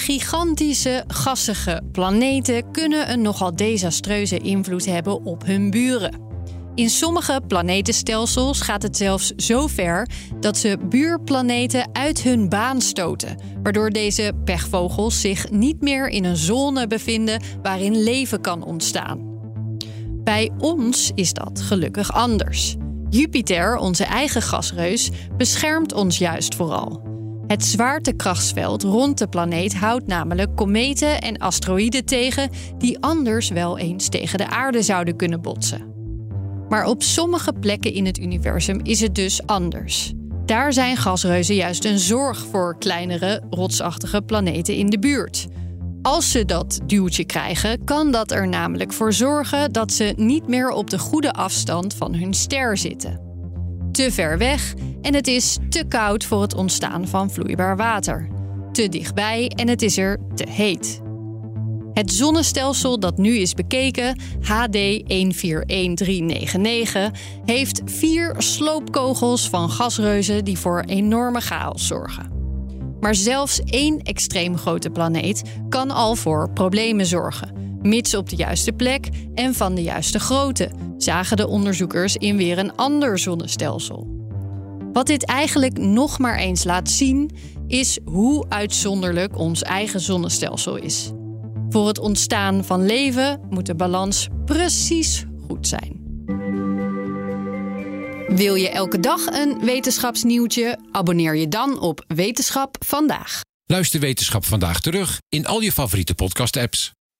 Gigantische, gassige planeten kunnen een nogal desastreuze invloed hebben op hun buren. In sommige planetenstelsels gaat het zelfs zo ver dat ze buurplaneten uit hun baan stoten, waardoor deze pechvogels zich niet meer in een zone bevinden waarin leven kan ontstaan. Bij ons is dat gelukkig anders. Jupiter, onze eigen gasreus, beschermt ons juist vooral. Het zwaartekrachtsveld rond de planeet houdt namelijk kometen en asteroïden tegen die anders wel eens tegen de aarde zouden kunnen botsen. Maar op sommige plekken in het universum is het dus anders. Daar zijn gasreuzen juist een zorg voor kleinere, rotsachtige planeten in de buurt. Als ze dat duwtje krijgen, kan dat er namelijk voor zorgen dat ze niet meer op de goede afstand van hun ster zitten. Te ver weg en het is te koud voor het ontstaan van vloeibaar water. Te dichtbij en het is er te heet. Het zonnestelsel dat nu is bekeken, HD 141399, heeft vier sloopkogels van gasreuzen die voor enorme chaos zorgen. Maar zelfs één extreem grote planeet kan al voor problemen zorgen, mits op de juiste plek en van de juiste grootte, zagen de onderzoekers in weer een ander zonnestelsel. Wat dit eigenlijk nog maar eens laat zien, is hoe uitzonderlijk ons eigen zonnestelsel is. Voor het ontstaan van leven moet de balans precies goed zijn. Wil je elke dag een wetenschapsnieuwtje? Abonneer je dan op Wetenschap vandaag. Luister Wetenschap vandaag terug in al je favoriete podcast-apps.